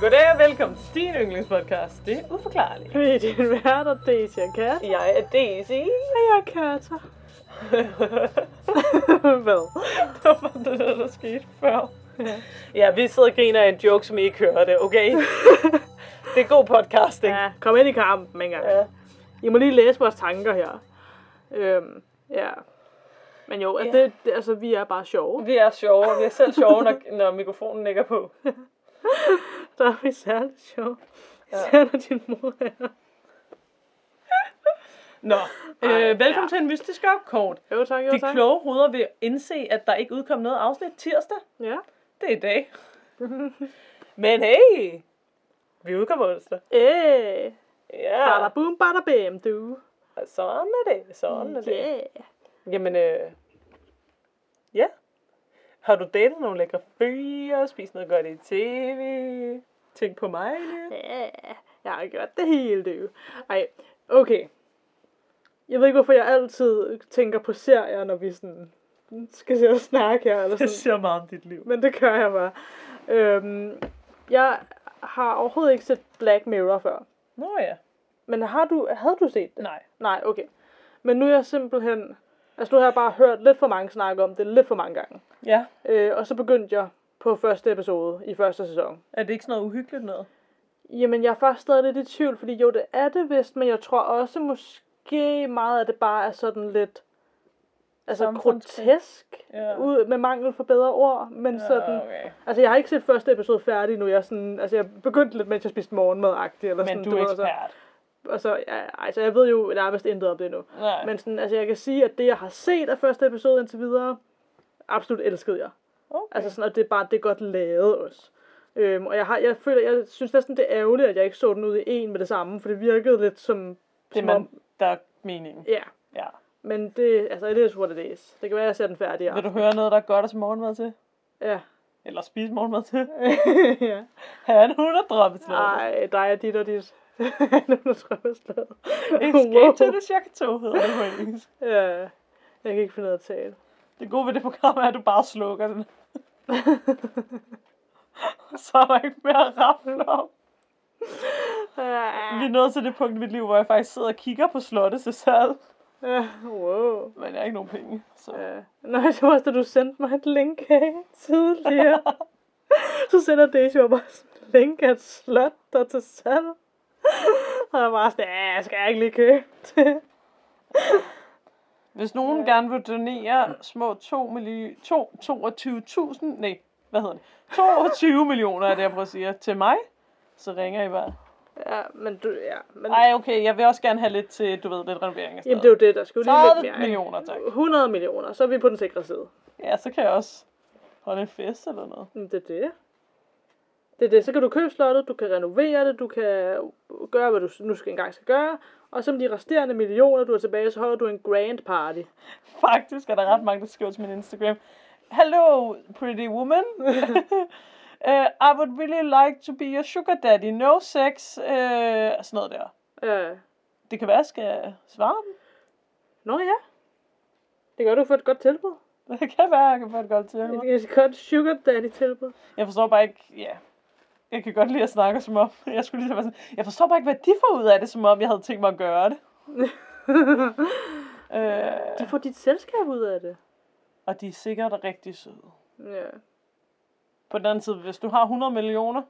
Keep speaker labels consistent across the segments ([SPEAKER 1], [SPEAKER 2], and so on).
[SPEAKER 1] Goddag og velkommen til din yndlingspodcast. Det er uforklarligt.
[SPEAKER 2] Vi er din værter, Daisy og Kat.
[SPEAKER 1] Jeg er Daisy.
[SPEAKER 2] Og jeg er Kata. Hvad?
[SPEAKER 1] det var det, der, der skete før. Ja, vi sidder og griner af en joke, som I ikke hørte, okay? det er god podcasting.
[SPEAKER 2] Ja, kom ind i kampen en gang.
[SPEAKER 1] Ja.
[SPEAKER 2] I må lige læse vores tanker her. Øhm, ja. Men jo,
[SPEAKER 1] Ja.
[SPEAKER 2] yeah. det, det, altså, vi er bare sjove.
[SPEAKER 1] Vi er sjove. Vi er selv sjove, når, når mikrofonen ligger på.
[SPEAKER 2] Der er vi særligt sjove.
[SPEAKER 1] Ja.
[SPEAKER 2] Især når din mor er her.
[SPEAKER 1] Nå,
[SPEAKER 2] Ej,
[SPEAKER 1] øh, velkommen
[SPEAKER 2] ja.
[SPEAKER 1] til en mystisk opkort.
[SPEAKER 2] Jo tak, jo
[SPEAKER 1] De
[SPEAKER 2] tak.
[SPEAKER 1] kloge hoveder vil indse, at der ikke udkom noget afsnit tirsdag.
[SPEAKER 2] Ja.
[SPEAKER 1] Det er i dag. Men hey, vi udkommer onsdag.
[SPEAKER 2] Øh,
[SPEAKER 1] Ja,
[SPEAKER 2] bada boom, bada bam, du.
[SPEAKER 1] sådan er det. Sådan er det.
[SPEAKER 2] Yeah.
[SPEAKER 1] Jamen, øh, ja. Har du datet nogle lækre fyre, spist noget godt i tv, tænk på mig?
[SPEAKER 2] Ja, jeg har gjort det hele, du. Ej, okay. Jeg ved ikke, hvorfor jeg altid tænker på serier, når vi sådan skal se og snakke her. Eller
[SPEAKER 1] Det
[SPEAKER 2] sådan.
[SPEAKER 1] siger meget om dit liv.
[SPEAKER 2] Men det gør jeg bare. Øhm, jeg har overhovedet ikke set Black Mirror før.
[SPEAKER 1] Nå ja.
[SPEAKER 2] Men har du, havde du set det?
[SPEAKER 1] Nej.
[SPEAKER 2] Nej, okay. Men nu er jeg simpelthen... Altså nu har jeg bare hørt lidt for mange snakke om det, lidt for mange gange.
[SPEAKER 1] Ja.
[SPEAKER 2] Øh, og så begyndte jeg på første episode i første sæson.
[SPEAKER 1] Er det ikke sådan noget uhyggeligt noget?
[SPEAKER 2] Jamen, jeg er faktisk stadig lidt i tvivl, fordi jo, det er det vist, men jeg tror også måske meget af det bare er sådan lidt... Altså grotesk,
[SPEAKER 1] Ja.
[SPEAKER 2] ud med mangel for bedre ord, men
[SPEAKER 1] Ja,
[SPEAKER 2] sådan...
[SPEAKER 1] okay.
[SPEAKER 2] Altså, jeg har ikke set første episode færdig nu. Jeg, er sådan, altså, jeg begyndte lidt, mens jeg spiste morgenmad-agtigt. Eller
[SPEAKER 1] Men
[SPEAKER 2] sådan,
[SPEAKER 1] du er
[SPEAKER 2] og så-
[SPEAKER 1] ekspert.
[SPEAKER 2] Og så, ja, altså, jeg ved jo nærmest intet om det nu.
[SPEAKER 1] Nej.
[SPEAKER 2] Men sådan, altså, jeg kan sige, at det, jeg har set af første episode indtil videre, absolut elskede jeg.
[SPEAKER 1] Okay.
[SPEAKER 2] Altså sådan, og det er bare, det er godt lavet også. Øhm, og jeg, har, jeg føler, jeg synes næsten, det er ærgerligt, at jeg ikke så den ud i en med det samme, for det virkede lidt som...
[SPEAKER 1] det er
[SPEAKER 2] som om-
[SPEAKER 1] man, der er meningen.
[SPEAKER 2] Ja,
[SPEAKER 1] Ja.
[SPEAKER 2] men det, altså, it is what it is. Det kan være, at jeg ser den færdig.
[SPEAKER 1] Vil du høre noget, der er godt at morgenmad til?
[SPEAKER 2] Ja.
[SPEAKER 1] Eller spise morgenmad til?
[SPEAKER 2] ja.
[SPEAKER 1] Han hun er drømmeslaget.
[SPEAKER 2] Ej, dig er dit og dit. nu er der drømmeslaget.
[SPEAKER 1] Escape to the Chateau hedder det på engelsk.
[SPEAKER 2] Ja, jeg kan ikke finde ud af at tale.
[SPEAKER 1] Det gode ved det program er, at du bare slukker den. Så er der ikke mere at rafle om. Vi er nået til det punkt i mit liv, hvor jeg faktisk sidder og kigger på slottet til salg.
[SPEAKER 2] Ja, wow.
[SPEAKER 1] Men jeg har ikke nogen penge. Så.
[SPEAKER 2] Ja. Nej, det var også, da du sendte mig et link af tidligere. så sender Daisy mig bare et link af et slot, der er til salg. Og jeg var sådan, ja, jeg skal ikke lige købe det.
[SPEAKER 1] Hvis nogen gerne vil donere små 2 millioner, 2, 22.000, nej, hvad hedder det? 22 millioner er det, jeg prøver at sige, til mig, så ringer I bare.
[SPEAKER 2] Ja, men du, ja. Men,
[SPEAKER 1] Ej, okay, jeg vil også gerne have lidt til, du ved, lidt renovering
[SPEAKER 2] Jamen, det er jo det, der skulle lige lidt
[SPEAKER 1] 30
[SPEAKER 2] mere. ikke?
[SPEAKER 1] millioner, tak.
[SPEAKER 2] 100 millioner, så er vi på den sikre side.
[SPEAKER 1] Ja, så kan jeg også holde en fest eller noget.
[SPEAKER 2] Men det er det. Det er det. Så kan du købe slottet, du kan renovere det, du kan gøre, hvad du nu skal engang skal gøre. Og med de resterende millioner, du har tilbage, så holder du en grand party.
[SPEAKER 1] Faktisk er der ret mange, der skriver til min Instagram. Hello, pretty woman. uh, I would really like to be your sugar daddy. No sex. Uh, sådan noget der.
[SPEAKER 2] Ja.
[SPEAKER 1] Det kan være, jeg skal svare dem.
[SPEAKER 2] Nå ja. Det gør du for et godt tilbud.
[SPEAKER 1] Det kan være, jeg kan få et godt til.
[SPEAKER 2] Et, et godt sugar daddy tilbud.
[SPEAKER 1] Jeg forstår bare ikke, ja. Jeg kan godt lide at snakke som om, jeg skulle lige være sådan, jeg forstår bare ikke, hvad de får ud af det, som om jeg havde tænkt mig at gøre det.
[SPEAKER 2] De
[SPEAKER 1] øh,
[SPEAKER 2] får dit selskab ud af det.
[SPEAKER 1] og de er sikkert rigtig søde.
[SPEAKER 2] Ja.
[SPEAKER 1] På den anden side, hvis du har 100 millioner,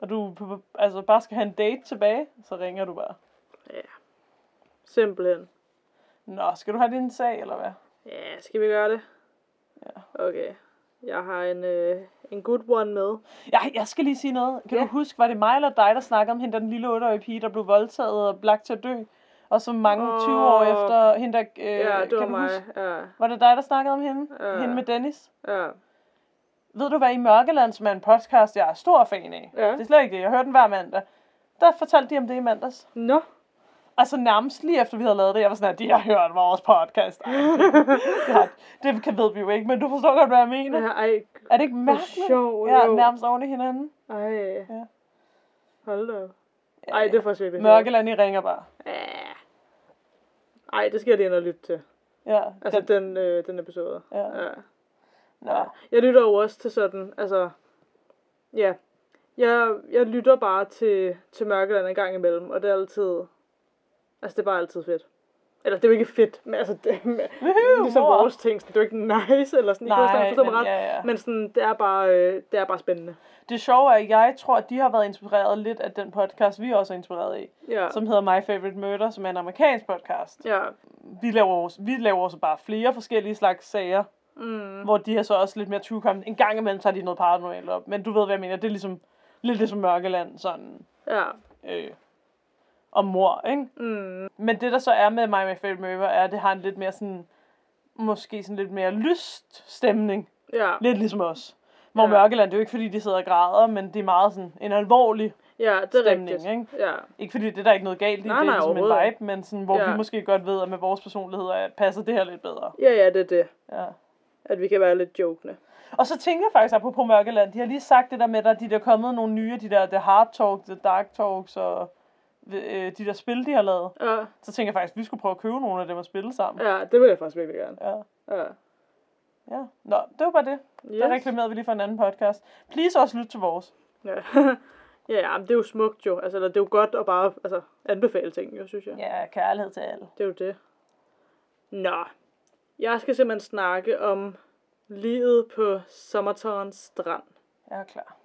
[SPEAKER 1] og du altså bare skal have en date tilbage, så ringer du bare.
[SPEAKER 2] Ja. Simpelthen.
[SPEAKER 1] Nå, skal du have din sag, eller hvad?
[SPEAKER 2] Ja, skal vi gøre det?
[SPEAKER 1] Ja.
[SPEAKER 2] Okay. Jeg har en, øh, en good one med.
[SPEAKER 1] Jeg, jeg skal lige sige noget. Kan
[SPEAKER 2] Ja.
[SPEAKER 1] du huske, var det mig eller dig, der snakkede om hende, der den lille 8-årige pige, der blev voldtaget og lagt til at dø? Og så mange
[SPEAKER 2] Åh.
[SPEAKER 1] 20 år efter hende, der... Øh,
[SPEAKER 2] Ja, det var
[SPEAKER 1] kan du
[SPEAKER 2] mig.
[SPEAKER 1] Huske?
[SPEAKER 2] Ja.
[SPEAKER 1] Var det dig, der snakkede om hende?
[SPEAKER 2] Ja.
[SPEAKER 1] Hende med Dennis?
[SPEAKER 2] Ja.
[SPEAKER 1] Ved du hvad, i Mørkeland, som er en podcast, jeg er stor fan af.
[SPEAKER 2] Ja.
[SPEAKER 1] Det er slet ikke det. Jeg hører den hver mandag. Der fortalte de om det i mandags.
[SPEAKER 2] Nå.
[SPEAKER 1] Altså nærmest lige efter vi havde lavet det, jeg var sådan, at de har hørt vores podcast. Ej, det, det kan ved vi jo ikke, men du forstår godt, hvad jeg mener.
[SPEAKER 2] Ja, ej,
[SPEAKER 1] Er det ikke mærkeligt?
[SPEAKER 2] sjovt,
[SPEAKER 1] ja,
[SPEAKER 2] jo.
[SPEAKER 1] nærmest oven i hinanden.
[SPEAKER 2] ej.
[SPEAKER 1] Ja.
[SPEAKER 2] Hold da. Ej, det er faktisk virkelig
[SPEAKER 1] Mørkeland, I ringer bare.
[SPEAKER 2] Ej, det skal jeg lige ind og lytte til.
[SPEAKER 1] Ja,
[SPEAKER 2] Altså
[SPEAKER 1] den,
[SPEAKER 2] den, øh, den episode.
[SPEAKER 1] Ja.
[SPEAKER 2] ja.
[SPEAKER 1] Nå.
[SPEAKER 2] Jeg lytter jo også til sådan, altså, ja. Jeg, jeg lytter bare til, til Mørkeland en gang imellem, og det er altid... Altså, det er bare altid fedt. Eller, det er jo ikke fedt, men altså, det, ligesom
[SPEAKER 1] mor.
[SPEAKER 2] vores ting, sådan, det er jo ikke nice, eller sådan,
[SPEAKER 1] Nej,
[SPEAKER 2] ikke forstå mig
[SPEAKER 1] men
[SPEAKER 2] ret,
[SPEAKER 1] ja, ja.
[SPEAKER 2] men sådan, det er bare, øh, det er bare spændende.
[SPEAKER 1] Det sjove er, at jeg tror, at de har været inspireret lidt af den podcast, vi også er inspireret i,
[SPEAKER 2] Ja.
[SPEAKER 1] som hedder My Favorite Murder, som er en amerikansk podcast.
[SPEAKER 2] Ja.
[SPEAKER 1] Vi laver, vi laver også bare flere forskellige slags sager,
[SPEAKER 2] Mm.
[SPEAKER 1] hvor de har så også lidt mere true crime. En gang imellem tager de noget paranormalt op, men du ved, hvad jeg mener. Det er ligesom lidt ligesom Mørkeland, sådan
[SPEAKER 2] Ja.
[SPEAKER 1] øh, om mor, ikke?
[SPEAKER 2] Mm.
[SPEAKER 1] Men det, der så er med My, My Favorite Murder, er, at det har en lidt mere sådan, måske sådan lidt mere lyst stemning.
[SPEAKER 2] Ja.
[SPEAKER 1] Lidt ligesom os. Hvor
[SPEAKER 2] Ja.
[SPEAKER 1] Mørkeland, det er jo ikke fordi, de sidder og græder, men det er meget sådan en alvorlig
[SPEAKER 2] Ja, det er
[SPEAKER 1] stemning,
[SPEAKER 2] rigtigt.
[SPEAKER 1] ikke?
[SPEAKER 2] Ja.
[SPEAKER 1] Ikke fordi det er der ikke noget galt i,
[SPEAKER 2] Nej,
[SPEAKER 1] det
[SPEAKER 2] nej,
[SPEAKER 1] er ligesom en vibe, men sådan, hvor
[SPEAKER 2] Ja.
[SPEAKER 1] vi måske godt ved, at med vores personligheder passer det her lidt bedre.
[SPEAKER 2] Ja, ja, det er det.
[SPEAKER 1] Ja.
[SPEAKER 2] At vi kan være lidt jokende.
[SPEAKER 1] Og så tænker jeg faktisk, apropos Mørkeland, de har lige sagt det der med, at de der er kommet nogle nye, de der The Hard Talk, The Dark Talks og øh, de der spil, de har lavet.
[SPEAKER 2] Ja.
[SPEAKER 1] Så tænker jeg faktisk, at vi skulle prøve at købe nogle af dem og spille sammen.
[SPEAKER 2] Ja, det vil jeg faktisk virkelig gerne.
[SPEAKER 1] Ja.
[SPEAKER 2] Ja.
[SPEAKER 1] ja. Nå, det var bare det.
[SPEAKER 2] Yes.
[SPEAKER 1] Der reklamerede vi lige for en anden podcast. Please også lyt til vores.
[SPEAKER 2] Ja. ja, ja, men det er jo smukt jo. Altså, det er jo godt at bare altså, anbefale ting, jo, synes jeg.
[SPEAKER 1] Ja, kærlighed til alle.
[SPEAKER 2] Det er jo det. Nå. Jeg skal simpelthen snakke om livet på Sommertårns strand.
[SPEAKER 1] Jeg er klar.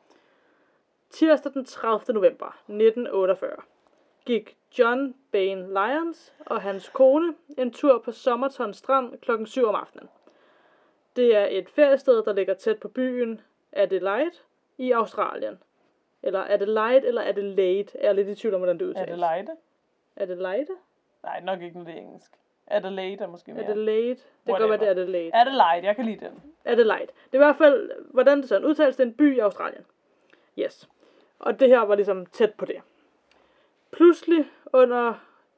[SPEAKER 2] Tirsdag den 30. november 1948 gik John Bain Lyons og hans kone en tur på Sommerton Strand klokken 7 om aftenen. Det er et feriested, der ligger tæt på byen Adelaide i Australien. Eller Adelaide eller Adelaide. Jeg er lidt i tvivl om, hvordan det udtales.
[SPEAKER 1] Adelaide?
[SPEAKER 2] Adelaide?
[SPEAKER 1] Nej, nok ikke, når det er engelsk. Adelaide er måske mere.
[SPEAKER 2] Adelaide. Det kan godt være, det er. Adelaide.
[SPEAKER 1] Adelaide, jeg kan lide den.
[SPEAKER 2] Adelaide. Det er i hvert fald, hvordan det sådan udtales, det er en by i Australien. Yes. Og det her var ligesom tæt på det. Pludselig under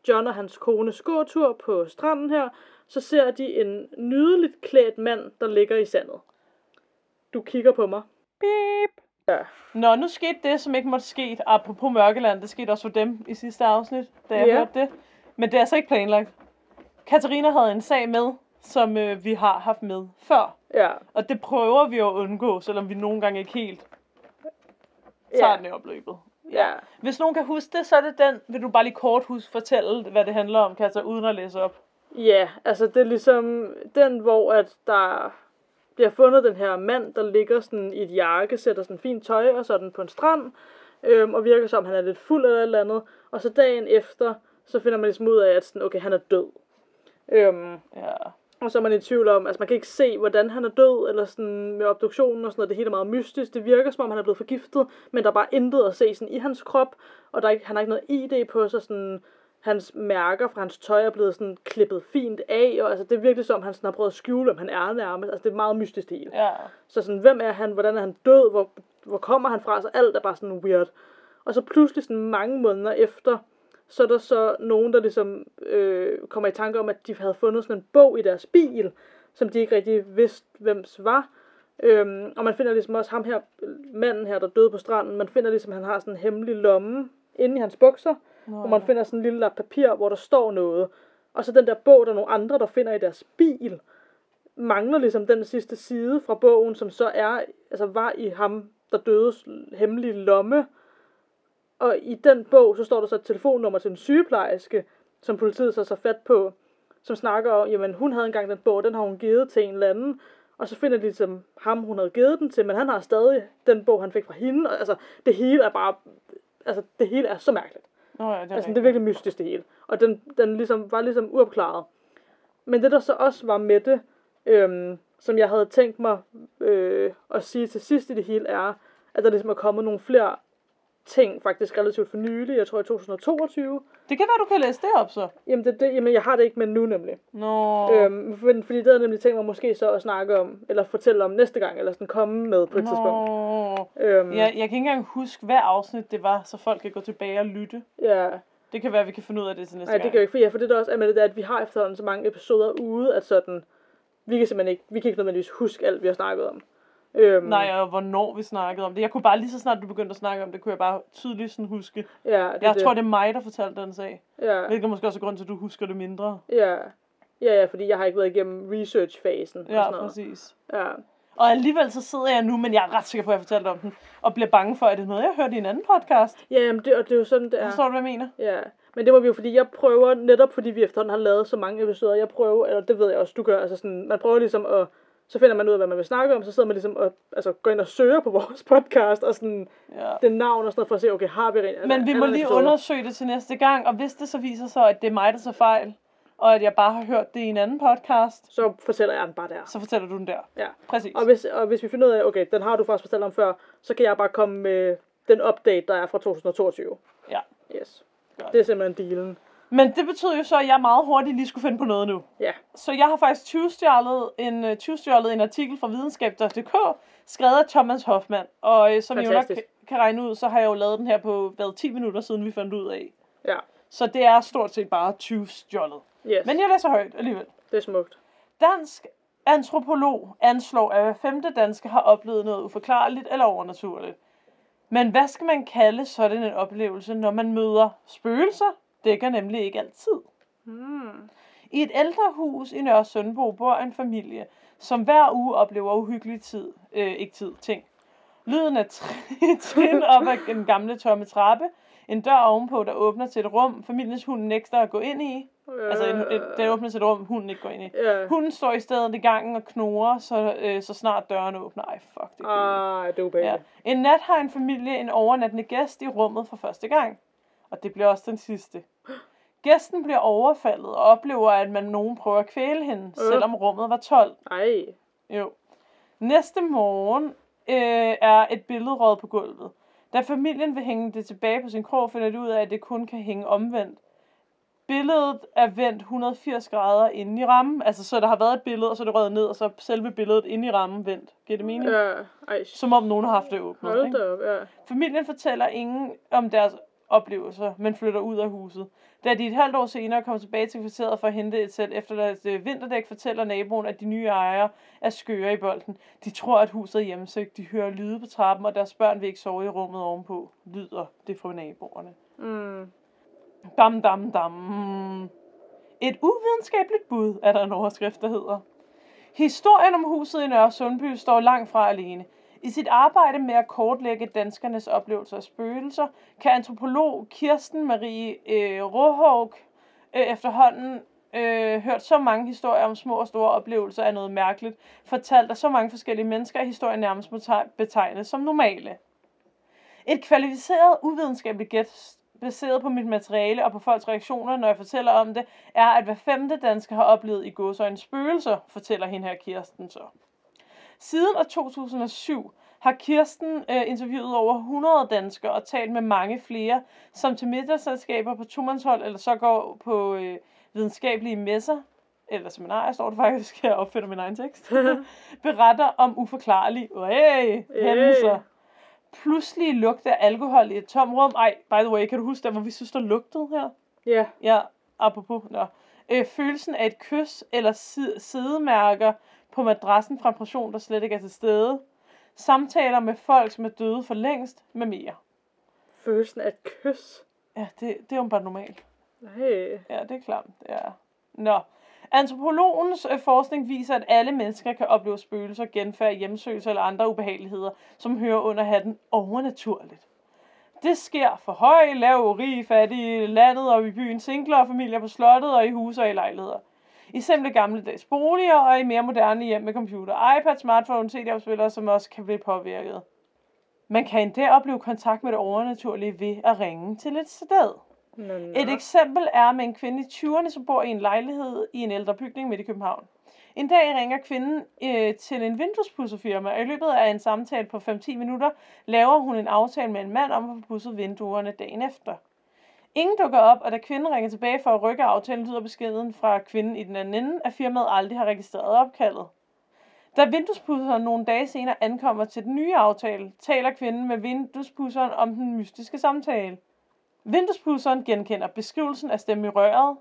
[SPEAKER 2] John og hans kones gåtur på stranden her, så ser de en nydeligt klædt mand, der ligger i sandet. Du kigger på mig.
[SPEAKER 1] Beep.
[SPEAKER 2] Ja.
[SPEAKER 1] Nå, nu skete det, som ikke måtte ske. Apropos Mørkeland, det skete også for dem i sidste afsnit, da jeg
[SPEAKER 2] Ja.
[SPEAKER 1] hørte det. Men det er altså ikke planlagt. Katarina havde en sag med, som øh, vi har haft med før.
[SPEAKER 2] Ja.
[SPEAKER 1] Og det prøver vi at undgå, selvom vi nogle gange ikke helt tager
[SPEAKER 2] Ja.
[SPEAKER 1] den i opløbet.
[SPEAKER 2] Ja.
[SPEAKER 1] Hvis nogen kan huske det, så er det den. Vil du bare lige kort huske, fortælle, hvad det handler om, Katja, uden at læse op?
[SPEAKER 2] Ja, altså det er ligesom den, hvor at der bliver fundet den her mand, der ligger sådan i et jakke, sætter sådan fint tøj og sådan på en strand, øhm, og virker som, han er lidt fuld eller et eller andet. Og så dagen efter, så finder man ligesom ud af, at sådan, okay, han er død. Øhm,
[SPEAKER 1] Ja.
[SPEAKER 2] Og så er man i tvivl om, altså man kan ikke se, hvordan han er død, eller sådan med obduktionen og sådan noget, det hele er meget mystisk. Det virker som om, han er blevet forgiftet, men der er bare intet at se sådan i hans krop, og der er ikke, han har ikke noget ID på sig, sådan hans mærker fra hans tøj er blevet sådan klippet fint af, og altså det er virkelig som, han sådan har prøvet at skjule, om han er nærmest. Altså det er meget mystisk det hele.
[SPEAKER 1] Ja.
[SPEAKER 2] Så sådan, hvem er han, hvordan er han død, hvor, hvor kommer han fra, så alt er bare sådan weird. Og så pludselig sådan mange måneder efter, så er der så nogen, der ligesom øh, kommer i tanke om, at de havde fundet sådan en bog i deres bil, som de ikke rigtig vidste, hvems var. Øhm, og man finder ligesom også ham her, manden her, der døde på stranden, man finder ligesom, at han har sådan en hemmelig lomme inde i hans bukser,
[SPEAKER 1] Nå,
[SPEAKER 2] hvor man finder sådan en lille lap papir, hvor der står noget. Og så den der bog, der er nogle andre, der finder i deres bil, mangler ligesom den sidste side fra bogen, som så er, altså var i ham, der dødes hemmelige lomme. Og i den bog, så står der så et telefonnummer til en sygeplejerske, som politiet så så fat på, som snakker om, jamen hun havde engang den bog, den har hun givet til en eller anden. Og så finder de ligesom ham, hun havde givet den til, men han har stadig den bog, han fik fra hende. Og, altså, det hele er bare, altså det hele er så mærkeligt.
[SPEAKER 1] Nå, ja, det er,
[SPEAKER 2] Altså, det er virkelig mystisk det hele. Og den, den ligesom, var ligesom uopklaret. Men det, der så også var med det, øhm, som jeg havde tænkt mig øh, at sige til sidst i det hele, er, at der ligesom er kommet nogle flere ting, faktisk relativt for nylig, jeg tror i 2022.
[SPEAKER 1] det kan være, du kan læse det op så.
[SPEAKER 2] Jamen, det, det, jamen jeg har det ikke med nu nemlig.
[SPEAKER 1] Nå.
[SPEAKER 2] Øhm, for, fordi det jeg nemlig tænkt mig måske så at snakke om, eller fortælle om næste gang, eller sådan komme med på et
[SPEAKER 1] Nå.
[SPEAKER 2] tidspunkt. Øhm,
[SPEAKER 1] Ja, jeg kan ikke engang huske, hvad afsnit det var, så folk kan gå tilbage og lytte.
[SPEAKER 2] ja.
[SPEAKER 1] Det kan være, at vi kan finde ud af det til næste
[SPEAKER 2] Nej, det
[SPEAKER 1] gang.
[SPEAKER 2] kan jo ikke, for, ja, for det der også er med det, der, at vi har efterhånden så mange episoder ude, at sådan, vi kan simpelthen ikke, vi kan ikke nødvendigvis huske alt, vi har snakket om. Øhm,
[SPEAKER 1] Nej, og hvornår vi snakkede om det. Jeg kunne bare lige så snart du begyndte at snakke om det, kunne jeg bare tydeligt sådan huske.
[SPEAKER 2] ja, det,
[SPEAKER 1] Jeg
[SPEAKER 2] det.
[SPEAKER 1] tror, det er mig, der fortalte den sag.
[SPEAKER 2] Ja,
[SPEAKER 1] Hvilket måske også er grund til, at du husker det mindre.
[SPEAKER 2] ja, ja, ja, fordi jeg har ikke været igennem research-fasen. og
[SPEAKER 1] Ja,
[SPEAKER 2] sådan noget.
[SPEAKER 1] præcis.
[SPEAKER 2] Ja,
[SPEAKER 1] Og alligevel så sidder jeg nu, men jeg er ret sikker på, at jeg har fortalt om den, og bliver bange for, at det er noget, jeg har hørt i en anden podcast.
[SPEAKER 2] Ja, jamen det, og det er jo sådan, det er.
[SPEAKER 1] Forstår du, hvad jeg mener?
[SPEAKER 2] Ja, men det var vi jo, fordi jeg prøver, netop fordi vi efterhånden har lavet så mange episoder, jeg prøver, eller det ved jeg også, du gør, altså sådan, man prøver ligesom at, så finder man ud af, hvad man vil snakke om, så sidder man ligesom og altså, går ind og søger på vores podcast, og sådan,
[SPEAKER 1] Ja.
[SPEAKER 2] det navn og sådan noget, for at se, okay, har vi rent
[SPEAKER 1] Men vi må lige undersøge det til næste gang, og hvis det så viser sig, at det er mig, der så fejl, og at jeg bare har hørt det i en anden podcast,
[SPEAKER 2] Så fortæller jeg den bare der.
[SPEAKER 1] så fortæller du den der.
[SPEAKER 2] Ja.
[SPEAKER 1] Præcis.
[SPEAKER 2] Og hvis, og hvis vi finder ud af, okay, den har du faktisk fortalt om før, så kan jeg bare komme med den update, der er fra 2022.
[SPEAKER 1] Ja.
[SPEAKER 2] Yes.
[SPEAKER 1] Godt.
[SPEAKER 2] Det er simpelthen dealen.
[SPEAKER 1] Men det betyder jo så, at jeg meget hurtigt lige skulle finde på noget nu.
[SPEAKER 2] Ja.
[SPEAKER 1] Så jeg har faktisk tyvstjålet en, uh, en artikel fra videnskab.dk, skrevet af Thomas Hoffmann. Og uh, som I jo nok kan- regne ud, så har jeg jo lavet den her på hvad, 10 minutter siden, vi fandt ud af.
[SPEAKER 2] Ja.
[SPEAKER 1] Så det er stort set bare tyvstjålet.
[SPEAKER 2] Yes.
[SPEAKER 1] Men jeg læser højt alligevel.
[SPEAKER 2] Det er smukt.
[SPEAKER 1] Dansk antropolog anslår, at hver femte dansker har oplevet noget uforklarligt eller overnaturligt. Men hvad skal man kalde sådan en oplevelse, når man møder spøgelser? Dækker nemlig ikke altid.
[SPEAKER 2] Hmm.
[SPEAKER 1] I et ældre hus i Nørre Søndbo bor en familie, som hver uge oplever uhyggelig tid, øh, ikke tid, ting. Lyden af trin- op ad den gamle tomme trappe, en dør ovenpå, der åbner til et rum, familiens hund nægter at gå ind i. Altså, en, et, den åbner til et rum, hunden ikke går ind i.
[SPEAKER 2] Ja.
[SPEAKER 1] Hunden står i stedet i gangen og knurrer, så, øh, så snart døren åbner. Ej, fuck, det er
[SPEAKER 2] Ah, det er
[SPEAKER 1] ja. En nat har en familie en overnattende gæst i rummet for første gang. Og det bliver også den sidste. Gæsten bliver overfaldet og oplever, at man nogen prøver at kvæle hende,
[SPEAKER 2] Øh.
[SPEAKER 1] selvom rummet var 12.
[SPEAKER 2] Ej.
[SPEAKER 1] Jo. Næste morgen øh, er et billede røget på gulvet. Da familien vil hænge det tilbage på sin krog, finder de ud af, at det kun kan hænge omvendt. Billedet er vendt 180 grader inde i rammen. Altså, så der har været et billede, og så er det røget ned, og så er selve billedet inde i rammen vendt. Giver det mening?
[SPEAKER 2] Ja. Ej.
[SPEAKER 1] Som om nogen har haft det åbnet.
[SPEAKER 2] Hold da op, ja.
[SPEAKER 1] Familien fortæller ingen om deres oplevelser, men flytter ud af huset. Da de et halvt år senere kommer tilbage til kvarteret for at hente et sæt efter deres øh, vinterdæk, fortæller naboen, at de nye ejere er skøre i bolden. De tror, at huset er hjemsøgt. De hører lyde på trappen, og deres børn vil ikke sove i rummet ovenpå. Lyder det fra naboerne.
[SPEAKER 2] Mm.
[SPEAKER 1] Dam, dam, dam. Et uvidenskabeligt bud, er der en overskrift, der hedder. Historien om huset i Nørre Sundby står langt fra alene. I sit arbejde med at kortlægge danskernes oplevelser af spøgelser, kan antropolog Kirsten Marie øh, Råhåg øh, efterhånden øh, hørt så mange historier om små og store oplevelser af noget mærkeligt, fortalt af så mange forskellige mennesker, at historien nærmest må betegnes som normale. Et kvalificeret uvidenskabeligt gæt baseret på mit materiale og på folks reaktioner, når jeg fortæller om det, er, at hver femte dansker har oplevet i gåsøjne spøgelser, fortæller hende her Kirsten så. Siden år 2007 har Kirsten øh, interviewet over 100 danskere og talt med mange flere, som til middagsselskaber på tomandshold eller så går på øh, videnskabelige messer, eller seminarer, står det faktisk, jeg opfinder min egen tekst, beretter om uforklarlige øh, hændelser. Pludselig lugte af alkohol i et tom rum. Ej, by the way, kan du huske der, hvor vi synes, der lugtede her?
[SPEAKER 2] Ja.
[SPEAKER 1] Ja, apropos. Nå. Øh, følelsen af et kys eller si- sidemærker på madrassen fra en person, der slet ikke er til stede. Samtaler med folk, som er døde for længst, med mere.
[SPEAKER 2] Følelsen af et kys.
[SPEAKER 1] Ja, det, det er jo bare normalt.
[SPEAKER 2] Nej.
[SPEAKER 1] Ja, det er klart. Ja. Nå. Antropologens øh, forskning viser, at alle mennesker kan opleve spøgelser, genfærd, hjemsøgelser eller andre ubehageligheder, som hører under hatten overnaturligt. Det sker for høj, lav, rig, fattige, i landet og i byen, singler og familier på slottet og i huse og i lejligheder. I simple gammeldags boliger og i mere moderne hjem med computer, iPad, smartphone, CD-afspillere, som også kan blive påvirket. Man kan endda opleve kontakt med det overnaturlige ved at ringe til et sted.
[SPEAKER 2] Nå, nå.
[SPEAKER 1] Et eksempel er med en kvinde i 20'erne, som bor i en lejlighed i en ældre bygning midt i København. En dag ringer kvinden øh, til en vinduespudserfirma, og i løbet af en samtale på 5-10 minutter laver hun en aftale med en mand om at få pudset vinduerne dagen efter. Ingen dukker op, og da kvinden ringer tilbage for at rykke aftalen, lyder beskeden fra kvinden i den anden ende, at firmaet aldrig har registreret opkaldet. Da vinduespudseren nogle dage senere ankommer til den nye aftale, taler kvinden med vinduespudseren om den mystiske samtale. Vinduespudseren genkender beskrivelsen af stemme i røret.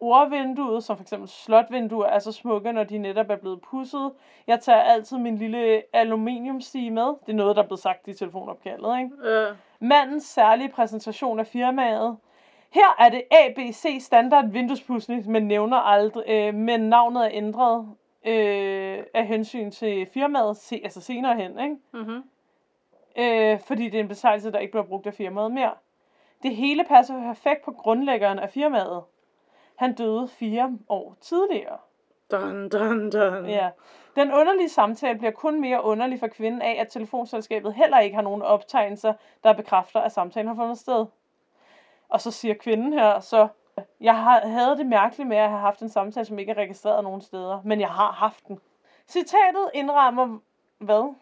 [SPEAKER 1] Ordvinduet, som f.eks. slotvinduer, er så smukke, når de netop er blevet pudset. Jeg tager altid min lille aluminiumstige med. Det er noget, der er blevet sagt i telefonopkaldet, ikke?
[SPEAKER 2] Ja.
[SPEAKER 1] Mandens særlige præsentation af firmaet. Her er det ABC standard vinduespudsning, men nævner aldrig, øh, men navnet er ændret. øh, af hensyn til firmaet, se, altså senere hen, ikke?
[SPEAKER 2] Mm-hmm.
[SPEAKER 1] Øh, fordi det er en betegnelse, der ikke bliver brugt af firmaet mere. Det hele passer perfekt på grundlæggeren af firmaet. Han døde fire år tidligere.
[SPEAKER 2] Dun, dun, dun.
[SPEAKER 1] Ja. Den underlige samtale bliver kun mere underlig for kvinden af, at telefonselskabet heller ikke har nogen optegnelser, der bekræfter, at samtalen har fundet sted. Og så siger kvinden her, så jeg har, havde det mærkeligt med at have haft en samtale, som ikke er registreret nogen steder, men jeg har haft den. Citatet indrammer, hvad?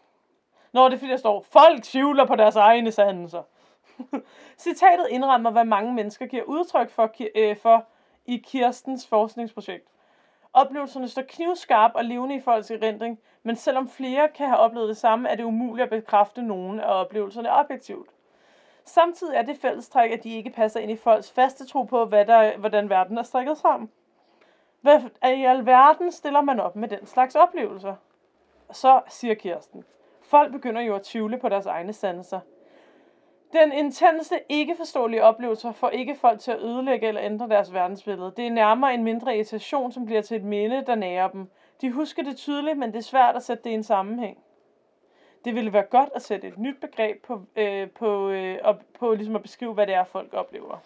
[SPEAKER 1] Nå, det er fordi, der står, folk tvivler på deres egne sandelser. Citatet indrammer, hvad mange mennesker giver udtryk for, øh, for i Kirstens forskningsprojekt. Oplevelserne står knivskarp og levende i folks erindring, men selvom flere kan have oplevet det samme, er det umuligt at bekræfte nogen af oplevelserne objektivt. Samtidig er det fællestræk, at de ikke passer ind i folks faste tro på, hvad der, hvordan verden er strikket sammen. Hvad i alverden stiller man op med den slags oplevelser? Så siger Kirsten. Folk begynder jo at tvivle på deres egne sanser. Den intense, ikke forståelige oplevelse får ikke folk til at ødelægge eller ændre deres verdensbillede. Det er nærmere en mindre irritation, som bliver til et minde, der nærer dem. De husker det tydeligt, men det er svært at sætte det i en sammenhæng. Det ville være godt at sætte et nyt begreb på, øh, på, øh, op, på ligesom at beskrive, hvad det er, folk oplever.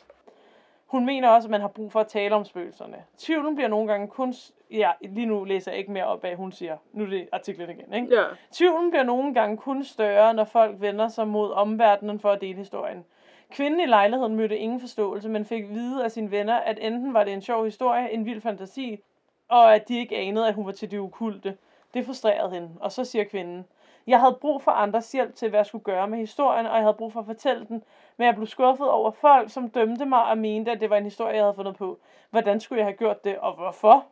[SPEAKER 1] Hun mener også, at man har brug for at tale om spøgelserne. Tvivlen bliver nogle gange kun... Ja, lige nu læser jeg ikke mere op af, hun siger. Nu er det artiklen igen, ikke?
[SPEAKER 2] Ja.
[SPEAKER 1] Tvivlen bliver nogle gange kun større, når folk vender sig mod omverdenen for at dele historien. Kvinden i lejligheden mødte ingen forståelse, men fik vide af sine venner, at enten var det en sjov historie, en vild fantasi, og at de ikke anede, at hun var til det ukulte. Det frustrerede hende, og så siger kvinden, jeg havde brug for andres hjælp til, hvad jeg skulle gøre med historien, og jeg havde brug for at fortælle den, men jeg blev skuffet over folk, som dømte mig og mente, at det var en historie, jeg havde fundet på. Hvordan skulle jeg have gjort det, og hvorfor?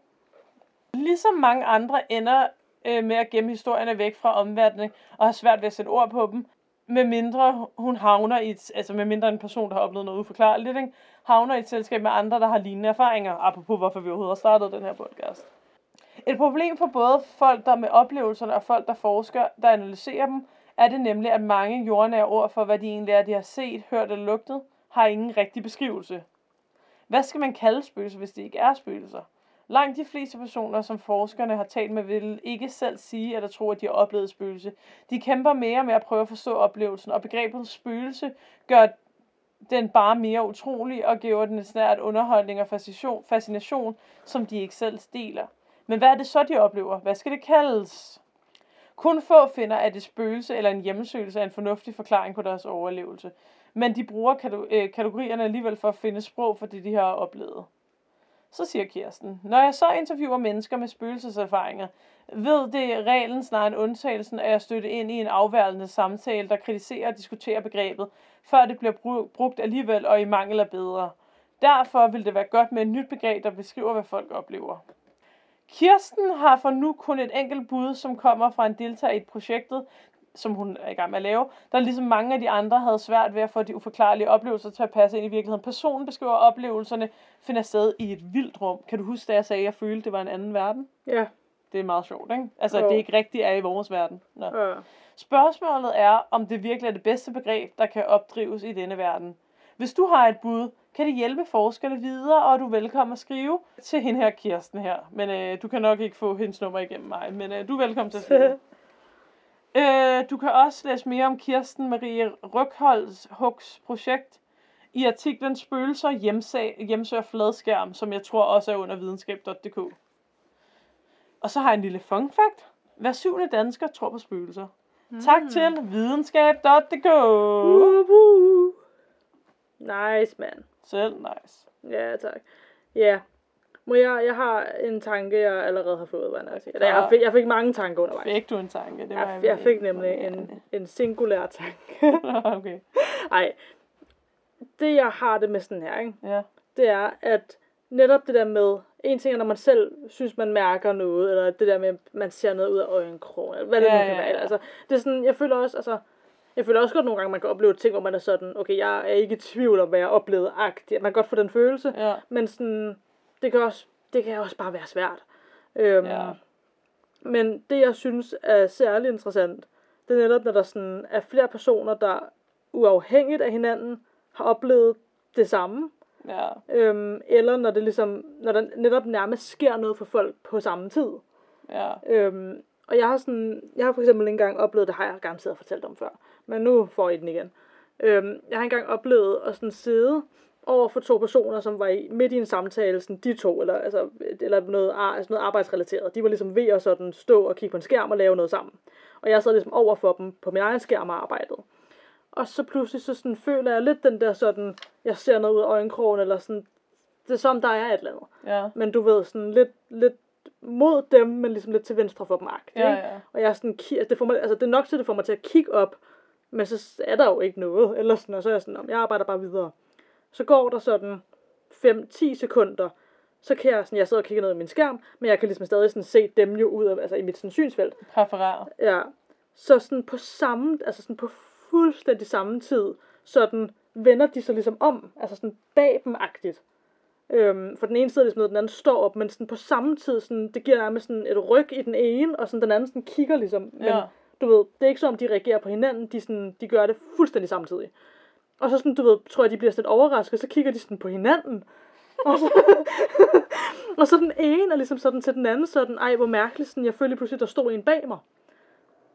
[SPEAKER 1] Ligesom mange andre ender øh, med at gemme historierne væk fra omverdenen, og har svært ved at sætte ord på dem, med mindre hun havner i et, altså med mindre en person, der har oplevet noget uforklarligt, ikke? havner i et selskab med andre, der har lignende erfaringer, apropos hvorfor vi overhovedet har startet den her podcast. Et problem for både folk, der med oplevelserne, og folk, der forsker, der analyserer dem, er det nemlig, at mange jordnære ord for, hvad de egentlig er, de har set, hørt eller lugtet, har ingen rigtig beskrivelse. Hvad skal man kalde spøgelser, hvis det ikke er spøgelser? Langt de fleste personer, som forskerne har talt med, vil ikke selv sige eller tro, at de har oplevet spøgelse. De kæmper mere med at prøve at forstå oplevelsen, og begrebet spøgelse gør den bare mere utrolig og giver den et snært underholdning og fascination, fascination, som de ikke selv deler. Men hvad er det så, de oplever? Hvad skal det kaldes? Kun få finder, at et spøgelse eller en hjemmesøgelse er en fornuftig forklaring på deres overlevelse. Men de bruger øh, kategorierne alligevel for at finde sprog for det, de har oplevet. Så siger Kirsten, når jeg så interviewer mennesker med spøgelseserfaringer, ved det reglen snarere end undtagelsen at jeg støtte ind i en afværende samtale, der kritiserer og diskuterer begrebet, før det bliver brugt alligevel og i mangel af bedre. Derfor vil det være godt med et nyt begreb, der beskriver, hvad folk oplever. Kirsten har for nu kun et enkelt bud, som kommer fra en deltager i et projektet, som hun er i gang med at lave, der ligesom mange af de andre havde svært ved at få de uforklarlige oplevelser til at passe ind i virkeligheden. Personen beskriver oplevelserne finder sted i et vildt rum. Kan du huske, da jeg sagde, at jeg følte, det var en anden verden?
[SPEAKER 2] Ja.
[SPEAKER 1] Det er meget sjovt, ikke? Altså,
[SPEAKER 2] Jo.
[SPEAKER 1] det ikke rigtigt er i vores verden. Nå.
[SPEAKER 2] Ja.
[SPEAKER 1] Spørgsmålet er, om det virkelig er det bedste begreb, der kan opdrives i denne verden. Hvis du har et bud, kan det hjælpe forskerne videre, og du er velkommen at skrive til hende her, Kirsten her. Men øh, du kan nok ikke få hendes nummer igennem mig, men øh, du er velkommen til at skrive. øh, du kan også læse mere om Kirsten Marie Røkholds Hugs projekt i artiklen Spøgelser hjemsag, hjemsøger fladskærm, som jeg tror også er under videnskab.dk. Og så har jeg en lille fun fact. Hver syvende dansker tror på spøgelser. Mm. Tak til videnskab.dk.
[SPEAKER 2] Uh, uh. Nice, man.
[SPEAKER 1] Selv nice.
[SPEAKER 2] Ja, tak. Ja. Må jeg, jeg har en tanke, jeg allerede har fået, hvad jeg sige. Eller jeg, fik, jeg fik mange tanker undervejs.
[SPEAKER 1] Fik du en tanke? Det var
[SPEAKER 2] Jeg, jeg fik nemlig en, en singulær tanke.
[SPEAKER 1] okay.
[SPEAKER 2] Ej, det jeg har det med sådan her, ikke?
[SPEAKER 1] Ja.
[SPEAKER 2] det er, at netop det der med, en ting er, når man selv synes, man mærker noget, eller det der med, at man ser noget ud af øjenkrogen, eller hvad det
[SPEAKER 1] Ja,
[SPEAKER 2] nu kan
[SPEAKER 1] ja,
[SPEAKER 2] være.
[SPEAKER 1] ja.
[SPEAKER 2] Altså, det er sådan, jeg føler også, altså, jeg føler også godt nogle gange, man kan opleve ting, hvor man er sådan, okay, jeg er ikke i tvivl om, hvad jeg oplevede agtigt. Man kan godt få den følelse,
[SPEAKER 1] Ja.
[SPEAKER 2] men sådan, det kan også, det kan også bare være svært. Øhm,
[SPEAKER 1] Ja.
[SPEAKER 2] Men det, jeg synes er særlig interessant, det er netop, når der sådan er flere personer, der uafhængigt af hinanden har oplevet det samme.
[SPEAKER 1] Ja.
[SPEAKER 2] Øhm, eller når det ligesom, når der netop nærmest sker noget for folk på samme tid.
[SPEAKER 1] Ja.
[SPEAKER 2] Øhm, og jeg har sådan, jeg har for eksempel engang oplevet, det har jeg garanteret fortalt om før, men nu får I den igen. Øhm, jeg har engang oplevet at sådan sidde over for to personer, som var i, midt i en samtale, sådan de to, eller, altså, eller noget, altså noget arbejdsrelateret. De var ligesom ved at sådan stå og kigge på en skærm og lave noget sammen. Og jeg sad ligesom over for dem på min egen skærm og arbejdede. Og så pludselig så sådan føler jeg lidt den der sådan, jeg ser noget ud af øjenkrogen, eller sådan, det er som der er et eller andet.
[SPEAKER 1] Ja.
[SPEAKER 2] Men du ved, sådan lidt, lidt mod dem, men ligesom lidt til venstre for dem agtigt,
[SPEAKER 1] Ja,
[SPEAKER 2] ikke?
[SPEAKER 1] ja.
[SPEAKER 2] Og jeg er sådan, altså, det, får mig, altså, det er nok til, det får mig til at kigge op, men så er der jo ikke noget. Eller sådan, og så er jeg sådan, "Nå, men jeg arbejder bare videre. Så går der sådan 5-10 sekunder, så kan jeg sådan, jeg sidder og kigger ned i min skærm, men jeg kan ligesom stadig sådan se dem jo ud af, altså i mit sådan, synsfelt.
[SPEAKER 1] Præfererer.
[SPEAKER 2] Ja. Så sådan på samme, altså sådan på fuldstændig samme tid, sådan vender de sig ligesom om, altså sådan bag dem agtigt. Øhm, for den ene sidder ligesom ned, den anden står op, men sådan på samme tid, sådan, det giver nærmest sådan et ryg i den ene, og sådan den anden sådan kigger ligesom. Men
[SPEAKER 1] Ja.
[SPEAKER 2] Du ved, det er ikke som om de reagerer på hinanden, de, sådan, de gør det fuldstændig samtidig. Og så sådan, du ved, tror jeg, de bliver sådan lidt overrasket, så kigger de sådan på hinanden. Og så, og så den ene er ligesom sådan til den anden sådan, ej hvor mærkeligt, sådan, jeg følte pludselig, der stod en bag mig.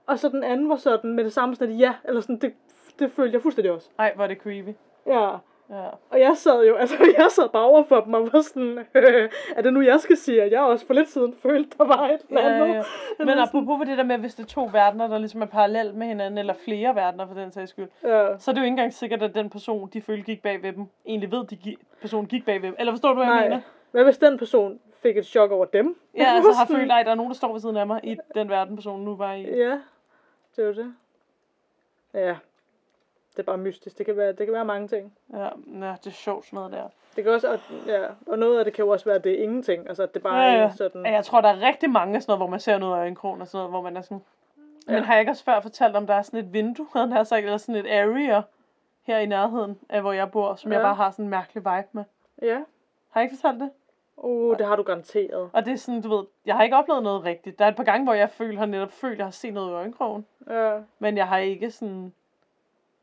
[SPEAKER 2] Og så den anden var sådan med det samme sådan, at ja, eller sådan, det, det følte jeg fuldstændig også.
[SPEAKER 1] Ej, hvor er det creepy.
[SPEAKER 2] Ja,
[SPEAKER 1] Ja.
[SPEAKER 2] og jeg sad jo, altså jeg sad bare over for dem og var sådan, øh, er det nu jeg skal sige, at jeg også for lidt siden følte, der var et eller
[SPEAKER 1] Ja,
[SPEAKER 2] andet.
[SPEAKER 1] ja. Men apropos med det der med, hvis det er to verdener, der ligesom er parallelt med hinanden, eller flere verdener for den sags skyld,
[SPEAKER 2] Ja.
[SPEAKER 1] så er det jo ikke engang sikkert, at den person, de følte gik bag ved dem, egentlig ved, at de gi- personen gik bag ved dem. Eller forstår du, hvad jeg
[SPEAKER 2] Nej.
[SPEAKER 1] mener?
[SPEAKER 2] Hvad hvis den person fik et chok over dem?
[SPEAKER 1] Ja, altså har
[SPEAKER 2] Sådan-
[SPEAKER 1] følt, at der er nogen, der står ved siden af mig i den verden, personen nu var i.
[SPEAKER 2] Ja, det er jo det. Ja, det er bare mystisk. Det kan være, det kan være mange ting.
[SPEAKER 1] Ja, ja det er sjovt sådan noget der.
[SPEAKER 2] Det kan også, og, ja, og noget af det kan jo også være, at det er ingenting. Altså, at det bare
[SPEAKER 1] Ja,
[SPEAKER 2] er
[SPEAKER 1] ja.
[SPEAKER 2] sådan...
[SPEAKER 1] Ja, Jeg tror, der er rigtig mange sådan noget, hvor man ser noget af øjenkrogen og sådan noget, hvor man er sådan... Men
[SPEAKER 2] Ja.
[SPEAKER 1] har jeg ikke også før fortalt om, der er sådan et vindue, han sagt, eller sådan et area her i nærheden af, hvor jeg bor, som ja. jeg bare har sådan en mærkelig vibe med.
[SPEAKER 2] Ja.
[SPEAKER 1] Har jeg ikke fortalt det?
[SPEAKER 2] Uh, det har du garanteret.
[SPEAKER 1] Og det er sådan, du ved, jeg har ikke oplevet noget rigtigt. Der er et par gange, hvor jeg føler, har netop følt, at jeg har set noget i øjenkrogen.
[SPEAKER 2] Ja,
[SPEAKER 1] Men jeg har ikke sådan...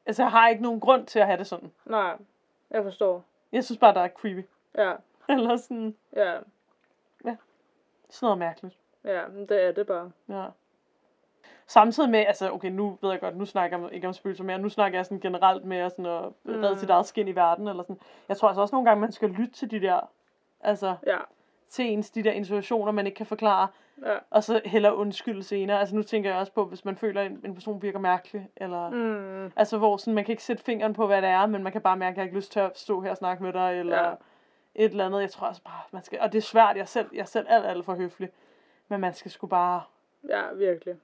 [SPEAKER 1] Altså, jeg har ikke nogen grund til at have det sådan.
[SPEAKER 2] nej. Jeg forstår.
[SPEAKER 1] Jeg synes bare, der er creepy.
[SPEAKER 2] Ja,
[SPEAKER 1] Eller sådan,
[SPEAKER 2] ja,
[SPEAKER 1] sådan noget mærkeligt.
[SPEAKER 2] ja, men det er det bare.
[SPEAKER 1] Ja. Samtidig med, altså okay, nu ved jeg godt, nu snakker jeg ikke om spøgelser mere, nu snakker jeg sådan generelt med sådan at redde
[SPEAKER 2] Mm.
[SPEAKER 1] sit eget skin i verden, eller sådan. Jeg tror altså også nogle gange, man skal lytte til de der, altså
[SPEAKER 2] Ja,
[SPEAKER 1] til ens, de der intuitioner, man ikke kan forklare,
[SPEAKER 2] ja.
[SPEAKER 1] og så heller undskylde senere. Altså nu tænker jeg også på, hvis man føler, at en, en person virker mærkelig, eller...
[SPEAKER 2] Mm,
[SPEAKER 1] Altså hvor sådan, man kan ikke sætte fingeren på, hvad det er, men man kan bare mærke, at jeg har ikke lyst til at stå her og snakke med dig, eller
[SPEAKER 2] Ja.
[SPEAKER 1] et eller andet. Jeg tror også bare, man skal... Og det er svært, jeg er selv, jeg er selv alt, alt for høflig. Men man skal sgu bare...
[SPEAKER 2] ja, virkelig.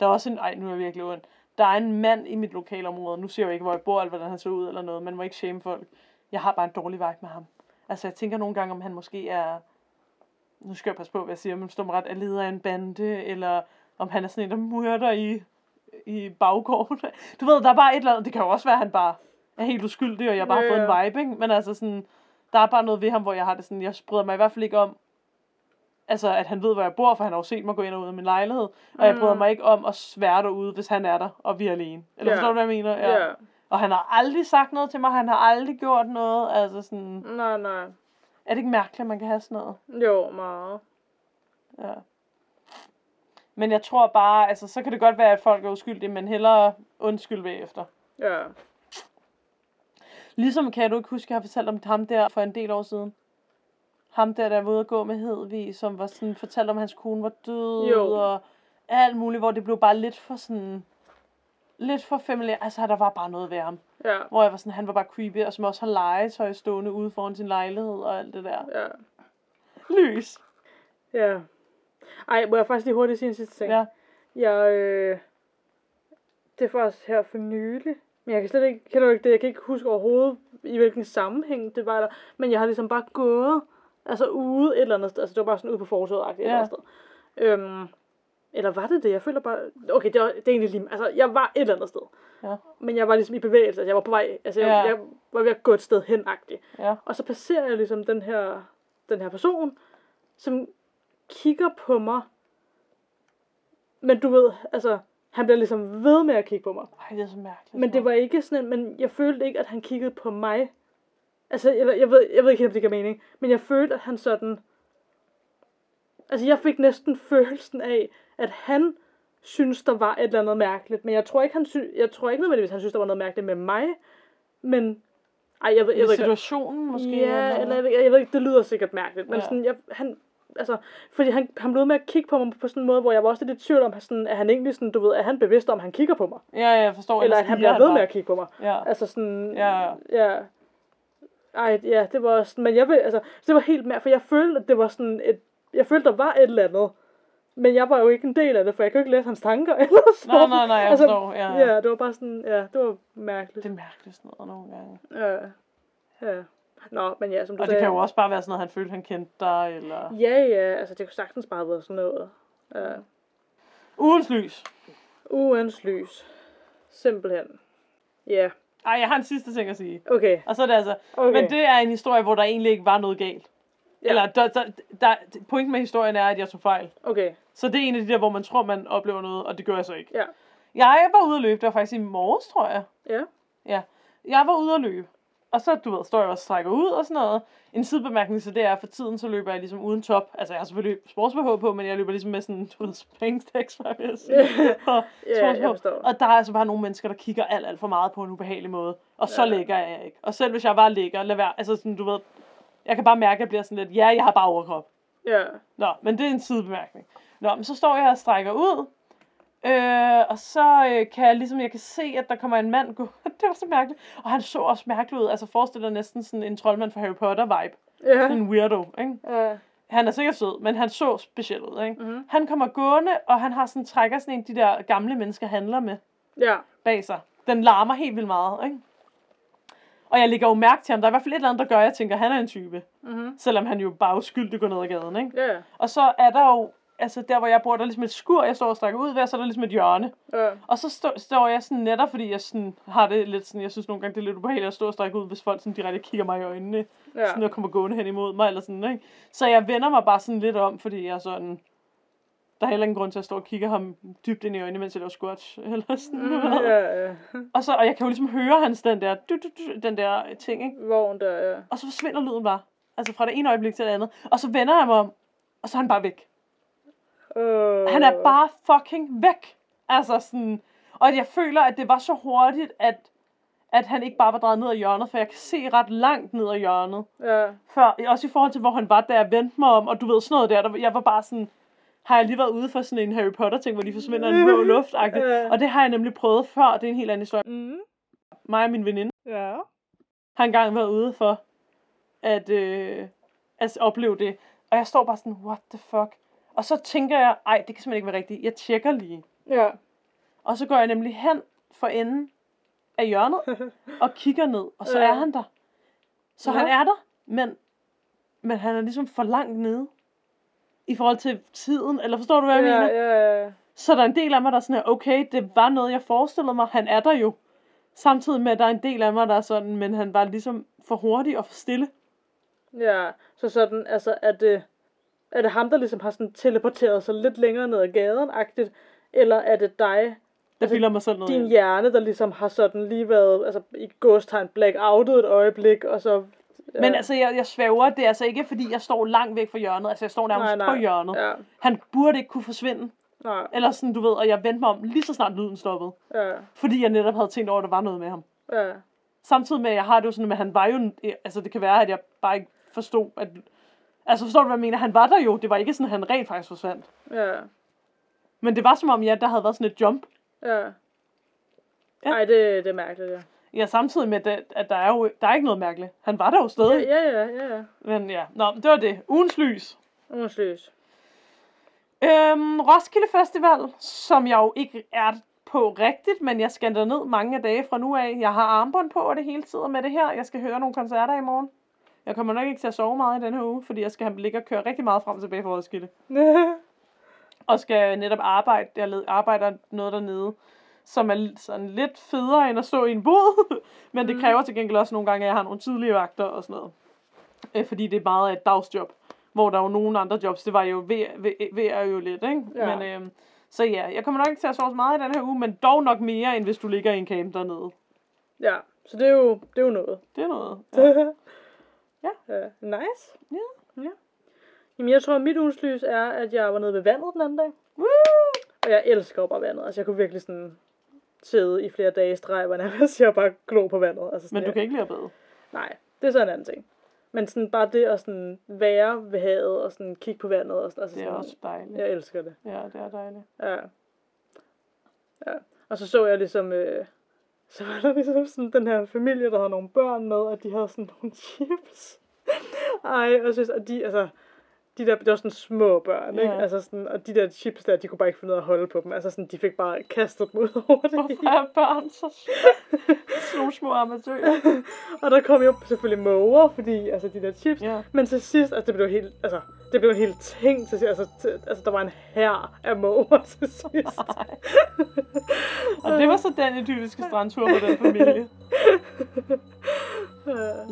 [SPEAKER 1] Der er også en... Ej, nu er jeg virkelig ondt. Der er en mand i mit lokalområde. Nu siger jeg ikke, hvor jeg bor, eller hvordan han ser ud, eller noget. Man må ikke shame folk. Jeg har bare en dårlig vibe med ham. Altså, jeg tænker nogle gange, om han måske er... Nu skal jeg passe på, hvad jeg siger, men står ret er leder af en bande, eller om han er sådan en, der myrder i, i baggården. Du ved, der er bare et eller andet. Det kan jo også være, at han bare er helt uskyldig, og jeg bare har
[SPEAKER 2] Ja,
[SPEAKER 1] fået en vibe, ikke? Men altså sådan, der er bare noget ved ham, hvor jeg har det sådan, jeg bryder mig i hvert fald ikke om, altså at han ved, hvor jeg bor, for han har jo set mig gå ind og ud af min lejlighed, og jeg bryder
[SPEAKER 2] Mm.
[SPEAKER 1] mig ikke om at svære derude, hvis han er der, og vi er alene. Eller
[SPEAKER 2] Ja.
[SPEAKER 1] forstår du, hvad jeg mener?
[SPEAKER 2] Ja. ja.
[SPEAKER 1] Og han har aldrig sagt noget til mig, han har aldrig gjort noget, altså sådan,
[SPEAKER 2] Nej, nej.
[SPEAKER 1] er det ikke mærkeligt, at man kan have sådan noget?
[SPEAKER 2] Jo, meget.
[SPEAKER 1] Ja. Men jeg tror bare, altså så kan det godt være, at folk er uskyldige, men hellere undskyld bagefter.
[SPEAKER 2] Ja.
[SPEAKER 1] Ligesom kan du ikke huske, at jeg har fortalt om ham der for en del år siden. Ham der, der var ude at gå med Hedvig, som var sådan, fortalte om, at hans kone var død,
[SPEAKER 2] Jo.
[SPEAKER 1] og alt muligt, hvor det blev bare lidt for sådan, lidt for familiært. Altså, der var bare noget ved ham.
[SPEAKER 2] Ja.
[SPEAKER 1] Hvor jeg var sådan, han var bare creepy, og som også har legetøj stående ude foran sin lejlighed og alt det der.
[SPEAKER 2] Ja.
[SPEAKER 1] Lys.
[SPEAKER 2] Ja. Ej, må jeg faktisk lige hurtigt sige en sidste ting?
[SPEAKER 1] Ja.
[SPEAKER 2] Jeg, øh, det er faktisk her for nylig. Men jeg kan slet ikke, kender ikke det, jeg kan ikke huske overhovedet, i hvilken sammenhæng det var der. Men jeg har ligesom bare gået, altså ude et eller andet sted. Altså det var bare sådan ude på forsøget et
[SPEAKER 1] Ja.
[SPEAKER 2] eller andet sted. Øhm, eller var det det? Jeg føler bare, okay, det, var, det er egentlig lige, altså jeg var et eller andet sted.
[SPEAKER 1] Ja.
[SPEAKER 2] Men jeg var ligesom i bevægelse, altså jeg var på vej, altså jeg,
[SPEAKER 1] Ja.
[SPEAKER 2] jeg var ved at gå et sted hen -agtigt.
[SPEAKER 1] Ja.
[SPEAKER 2] Og så passerer jeg ligesom den her, den her person, som kigger på mig. Men du ved, altså, han bliver ligesom ved med at kigge på mig.
[SPEAKER 1] Ej, det er så mærkeligt.
[SPEAKER 2] Men det var ikke sådan, en- men jeg følte ikke, at han kiggede på mig. Altså, eller, jeg, ved, jeg ved ikke helt, om det giver mening. Men jeg følte, at han sådan Altså, jeg fik næsten følelsen af, at han synes, der var et eller andet mærkeligt. Men jeg tror ikke, han sy- jeg tror ikke nødvendigvis, han synes, der var noget mærkeligt med mig. Men, ej, jeg, ved- jeg, ved ikke.
[SPEAKER 1] situationen måske?
[SPEAKER 2] Ja, eller jeg ved, jeg ved ikke, det lyder sikkert mærkeligt. Men
[SPEAKER 1] Ja.
[SPEAKER 2] ja. sådan, jeg, han, altså, fordi han, han blev med at kigge på mig på sådan en måde, hvor jeg var også lidt i tvivl om, sådan, at han egentlig sådan, du ved, er han bevidst om, at han kigger på mig?
[SPEAKER 1] Ja, jeg forstår.
[SPEAKER 2] Eller at han bliver ved med at kigge på mig?
[SPEAKER 1] Ja.
[SPEAKER 2] Altså sådan,
[SPEAKER 1] Ja, ja.
[SPEAKER 2] ja. Ej, ja, det var også, men jeg vil, altså, det var helt mærkeligt, for jeg følte, at det var sådan et, jeg følte, der var et eller andet. Men jeg var jo ikke en del af det, for jeg kunne ikke læse hans tanker eller sådan.
[SPEAKER 1] Nej, nej, nej, jeg forstår, ja.
[SPEAKER 2] ja. det var bare sådan, ja, det var mærkeligt.
[SPEAKER 1] Det er mærkeligt sådan noget nogle gange.
[SPEAKER 2] Ja, ja. Nå, men ja, som du
[SPEAKER 1] Og det
[SPEAKER 2] sagde.
[SPEAKER 1] kan jo også bare være sådan noget, han følte, han kendte dig, eller...
[SPEAKER 2] Ja, ja, altså det kunne sagtens bare været sådan noget. Ja.
[SPEAKER 1] Ugens lys.
[SPEAKER 2] Ugens lys. Simpelthen. Ja,
[SPEAKER 1] Ej, jeg har en sidste ting at sige.
[SPEAKER 2] okay.
[SPEAKER 1] Og så er det altså...
[SPEAKER 2] okay.
[SPEAKER 1] Men det er en historie, hvor der egentlig ikke var noget galt.
[SPEAKER 2] Ja.
[SPEAKER 1] Eller, der, der, der, pointen med historien er, at jeg tog fejl.
[SPEAKER 2] Okay,
[SPEAKER 1] Så det er en af de der, hvor man tror, man oplever noget, og det gør jeg så ikke.
[SPEAKER 2] ja.
[SPEAKER 1] Jeg var ude at løbe, det var faktisk i morges, tror jeg.
[SPEAKER 2] Ja.
[SPEAKER 1] Ja. Jeg var ude at løbe. Og så, du ved, står jeg og strækker ud og sådan noget. En sidebemærkning til det er, for tiden så løber jeg ligesom uden top. Altså, jeg har selvfølgelig sports på, men jeg løber ligesom med sådan, du ved, springstæks, hvad vil jeg sige. og
[SPEAKER 2] Ja, jeg forstår.
[SPEAKER 1] Og der er altså bare nogle mennesker, der kigger alt, alt for meget på en ubehagelig måde. Og så
[SPEAKER 2] Ja.
[SPEAKER 1] lægger jeg ikke. Og selv hvis jeg bare ligger, lad være, altså sådan, du ved, jeg kan bare mærke, at jeg bliver sådan lidt, ja, jeg har bare overkrop.
[SPEAKER 2] Ja.
[SPEAKER 1] Nå, men det er en sidebemærkning. Nå, men så står jeg og strækker ud, øh, og så øh, kan jeg ligesom, jeg kan se, at der kommer en mand gå. det var så mærkeligt. Og han så også mærkeligt ud. Altså forestiller næsten sådan en troldmand fra Harry Potter-vibe.
[SPEAKER 2] Ja.
[SPEAKER 1] Sådan en weirdo, ikke?
[SPEAKER 2] Ja.
[SPEAKER 1] Han er sikkert sød, men han så speciel ud, ikke?
[SPEAKER 2] Mhm.
[SPEAKER 1] Han kommer gående, og han har sådan, trækker sådan en, af de der gamle mennesker handler med
[SPEAKER 2] Ja.
[SPEAKER 1] bag sig. Den larmer helt vildt meget, ikke? Og jeg lægger jo mærke til ham. Der er i hvert fald et eller andet, der gør, at jeg tænker, at han er en type.
[SPEAKER 2] Mhm.
[SPEAKER 1] Selvom han jo bare uskyldig går ned ad gaden, ikke?
[SPEAKER 2] Ja.
[SPEAKER 1] Og så er der jo, altså der hvor jeg bor, der er ligesom et skur, jeg står og strækker ud ved, og så er der ligesom et hjørne.
[SPEAKER 2] Ja.
[SPEAKER 1] Og så stå, står jeg sådan netop, fordi jeg sådan har det lidt sådan, jeg synes nogle gange, det er lidt ubehageligt at stå og strække ud, hvis folk sådan direkte kigger mig i øjnene, ja. Sådan og kommer gående hen imod mig, eller sådan, ikke? Så jeg vender mig bare sådan lidt om, fordi jeg sådan, der er heller ingen grund til at stå og kigge ham dybt ind i øjnene, mens jeg laver squats, eller sådan
[SPEAKER 2] Mm,
[SPEAKER 1] noget.
[SPEAKER 2] ja, ja.
[SPEAKER 1] Og, så, og jeg kan jo ligesom høre hans den der, du, du, du, den der ting, ikke?
[SPEAKER 2] Vogn der, ja.
[SPEAKER 1] Og så forsvinder lyden bare. Altså fra det ene øjeblik til det andet. Og så vender jeg mig om, og så er han bare væk.
[SPEAKER 2] Uh,
[SPEAKER 1] Han er bare fucking væk. Altså sådan, og jeg føler, at det var så hurtigt, at, at han ikke bare var drejet ned ad hjørnet, for jeg kan se ret langt ned ad hjørnet.
[SPEAKER 2] Ja.
[SPEAKER 1] Før, også i forhold til, hvor han var, da jeg vendte mig om, og du ved sådan noget der, der jeg var bare sådan, har jeg lige været ude for sådan en Harry Potter ting, hvor de forsvinder i en rød luft
[SPEAKER 2] Ja.
[SPEAKER 1] Og det har jeg nemlig prøvet før, det er en helt anden historie.
[SPEAKER 2] Mm.
[SPEAKER 1] Mig og min veninde
[SPEAKER 2] Ja.
[SPEAKER 1] har engang været ude for at, øh, at opleve det. Og jeg står bare sådan, what the fuck? Og så tænker jeg, ej, det kan simpelthen ikke være rigtigt. Jeg tjekker lige.
[SPEAKER 2] Ja.
[SPEAKER 1] Og så går jeg nemlig hen for enden af hjørnet og kigger ned, og så
[SPEAKER 2] Ja.
[SPEAKER 1] er han der. Så
[SPEAKER 2] Ja.
[SPEAKER 1] han er der, men, men han er ligesom for langt nede. I forhold til tiden, eller forstår du, hvad jeg
[SPEAKER 2] ja,
[SPEAKER 1] mener?
[SPEAKER 2] ja, ja.
[SPEAKER 1] Så der er en del af mig, der er sådan her, okay, det var noget, jeg forestillede mig, han er der jo. Samtidig med, at der er en del af mig, der er sådan, men han var ligesom for hurtig og for stille.
[SPEAKER 2] Ja, så sådan, altså, er det, er det ham, der ligesom har sådan teleporteret sig lidt længere ned ad gaden-agtigt, eller er det dig,
[SPEAKER 1] Der
[SPEAKER 2] Altså,
[SPEAKER 1] mig selv noget
[SPEAKER 2] din hjerne, der ligesom har sådan lige været, altså i gåstegn blackoutet et øjeblik, og så... Ja.
[SPEAKER 1] Men altså, jeg, jeg svæver, det er altså ikke, fordi jeg står langt væk fra hjørnet. Altså, jeg står nærmest
[SPEAKER 2] nej, nej.
[SPEAKER 1] på hjørnet.
[SPEAKER 2] Ja,
[SPEAKER 1] Han burde ikke kunne forsvinde.
[SPEAKER 2] nej,
[SPEAKER 1] Eller sådan, du ved, og jeg vendte mig om lige så snart lyden stoppede.
[SPEAKER 2] ja,
[SPEAKER 1] Fordi jeg netop havde tænkt over, at der var noget med ham.
[SPEAKER 2] ja,
[SPEAKER 1] Samtidig med, at jeg har det jo sådan, at han var jo... Altså, det kan være, at jeg bare ikke forstod, at... Altså, forstår du, hvad jeg mener? Han var der jo. Det var ikke sådan, at han rent faktisk forsvandt.
[SPEAKER 2] ja,
[SPEAKER 1] Men det var som om, ja, der havde været sådan et jump.
[SPEAKER 2] ja.
[SPEAKER 1] Ja.
[SPEAKER 2] Ej, det, det er mærkeligt, ja.
[SPEAKER 1] Ja, samtidig med, at, at der er jo der er ikke noget mærkeligt. Han var der jo stadig.
[SPEAKER 2] ja, ja, ja, ja.
[SPEAKER 1] Men ja, Nå, det var det. Ugens lys.
[SPEAKER 2] Ugens lys.
[SPEAKER 1] Øhm, Roskilde Festival, som jeg jo ikke er på rigtigt, men jeg skal ned mange af dage fra nu af. Jeg har armbånd på, og det hele tiden med det her. Jeg skal høre nogle koncerter i morgen. Jeg kommer nok ikke til at sove meget i denne her uge, fordi jeg skal ligge og køre rigtig meget frem og tilbage fra Roskilde. Og skal netop arbejde. Jeg led- arbejder noget dernede, som er sådan lidt federe end at stå i en bod. Men det
[SPEAKER 2] Mm.
[SPEAKER 1] kræver til gengæld også nogle gange, at jeg har nogle tidlige vagter og sådan noget. Øh, fordi det er meget af et dagsjob. Hvor der er jo nogle andre jobs, det var jo ved, ved, ved er jo lidt, ikke?
[SPEAKER 2] Ja.
[SPEAKER 1] Men, øhm, så ja, jeg kommer nok ikke til at sove så meget i den her uge, men dog nok mere, end hvis du ligger i en camp dernede.
[SPEAKER 2] ja, så det er jo, det er jo noget.
[SPEAKER 1] Det er noget. Ja.
[SPEAKER 2] Ja. ja. Nice.
[SPEAKER 1] Ja.
[SPEAKER 2] ja. Jamen, jeg tror, at mit ugens lys er, at jeg var nede ved vandet den anden dag.
[SPEAKER 1] Woo!
[SPEAKER 2] Og jeg elsker bare vandet. Altså, jeg kunne virkelig sådan sidde i flere dage i streg, hvor nærmest jeg bare glo på vandet. Altså, sådan,
[SPEAKER 1] Men du
[SPEAKER 2] jeg-
[SPEAKER 1] kan ikke lide at bade.
[SPEAKER 2] Nej, det er så en anden ting. Men sådan bare det at sådan være ved havet og sådan kigge på vandet. Og sådan, altså
[SPEAKER 1] Det er
[SPEAKER 2] sådan,
[SPEAKER 1] også dejligt.
[SPEAKER 2] Jeg elsker det.
[SPEAKER 1] Ja, det er dejligt.
[SPEAKER 2] Ja. ja. Og så så jeg ligesom, øh, så var der ligesom sådan den her familie, der havde nogle børn med, og de havde sådan nogle chips. Ej, og, synes, og de, altså, de der, det var sådan små børn, ikke?
[SPEAKER 1] Ja.
[SPEAKER 2] Altså sådan, og de der chips der, de kunne bare ikke finde ud af at holde på dem. Altså sådan, de fik bare kastet dem ud over det.
[SPEAKER 1] Hvorfor er børn så små? Nogle små amatører.
[SPEAKER 2] Og der kom jo selvfølgelig måger, fordi, altså de der chips.
[SPEAKER 1] Ja.
[SPEAKER 2] Men til sidst, altså det blev helt, altså, det blev en hel ting til sidst. Altså, altså der var en hær af måger til sidst.
[SPEAKER 1] Og det var så den idylliske strandtur på den familie.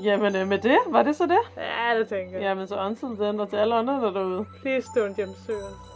[SPEAKER 1] Jamen øh, med det, var det så det?
[SPEAKER 2] ja, det tænker jeg.
[SPEAKER 1] Jamen så until den og til alle andre der derude.
[SPEAKER 2] Please don't hjemsøge os.